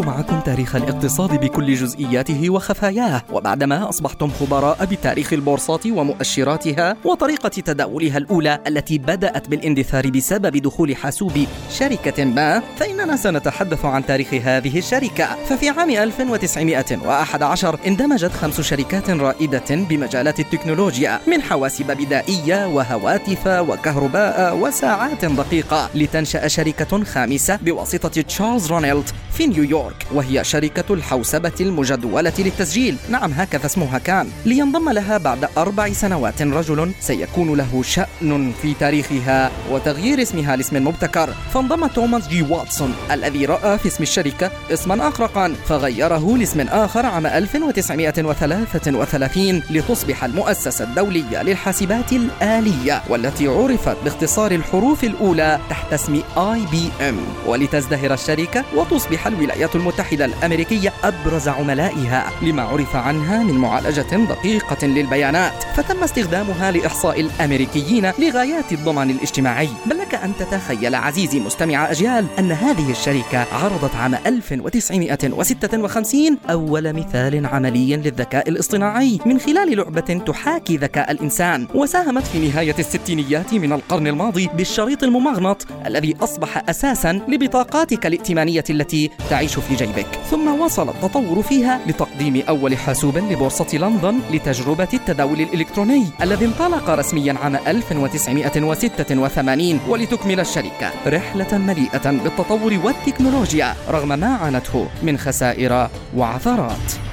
معكم تاريخ الاقتصاد بكل جزئياته وخفاياه وبعدما أصبحتم خبراء بتاريخ البورصات ومؤشراتها وطريقة تداولها الأولى التي بدأت بالاندثار بسبب دخول حاسوب شركة ما فإننا سنتحدث عن تاريخ هذه الشركة. ففي عام 1911 اندمجت خمس شركات رائدة بمجالات التكنولوجيا من حواسب بدائية وهواتف وكهرباء وساعات دقيقة لتنشأ شركة خامسة بواسطة تشارلز رونيلد في نيويورك. وهي شركة الحوسبة المجدولة للتسجيل. نعم هكذا اسمها كان. لينضم لها بعد أربع سنوات رجل سيكون له شأن في تاريخها وتغيير اسمها لاسم مبتكر. فانضم توماس جي واتسون الذي رأى في اسم الشركة اسما أخرقا فغيره لاسم آخر عام 1933 لتصبح المؤسسة الدولية للحاسبات الآلية والتي عرفت باختصار الحروف الأولى تحت اسم IBM ولتزدهر الشركة وتصبح الولايات المتحدة الأمريكية أبرز عملائها لما عرف عنها من معالجة دقيقة للبيانات. فتم استخدامها لإحصاء الأمريكيين لغايات الضمان الاجتماعي. بل لك أن تتخيل عزيزي مستمع أجيال أن هذه الشركة عرضت عام 1956 أول مثال عملي للذكاء الاصطناعي من خلال لعبة تحاكي ذكاء الإنسان. وساهمت في نهاية الستينيات من القرن الماضي بالشريط الممغنط الذي أصبح أساسا لبطاقاتك الائتمانية التي تعيش في جيبك. ثم وصل التطور فيها لتقديم أول حاسوب لبورصة لندن لتجربة التداول الإلكتروني الذي انطلق رسميا عام 1986 ولتكمل الشركة. رحلة مليئة بالتطور والتكنولوجيا رغم ما عانته من خسائر وعثرات.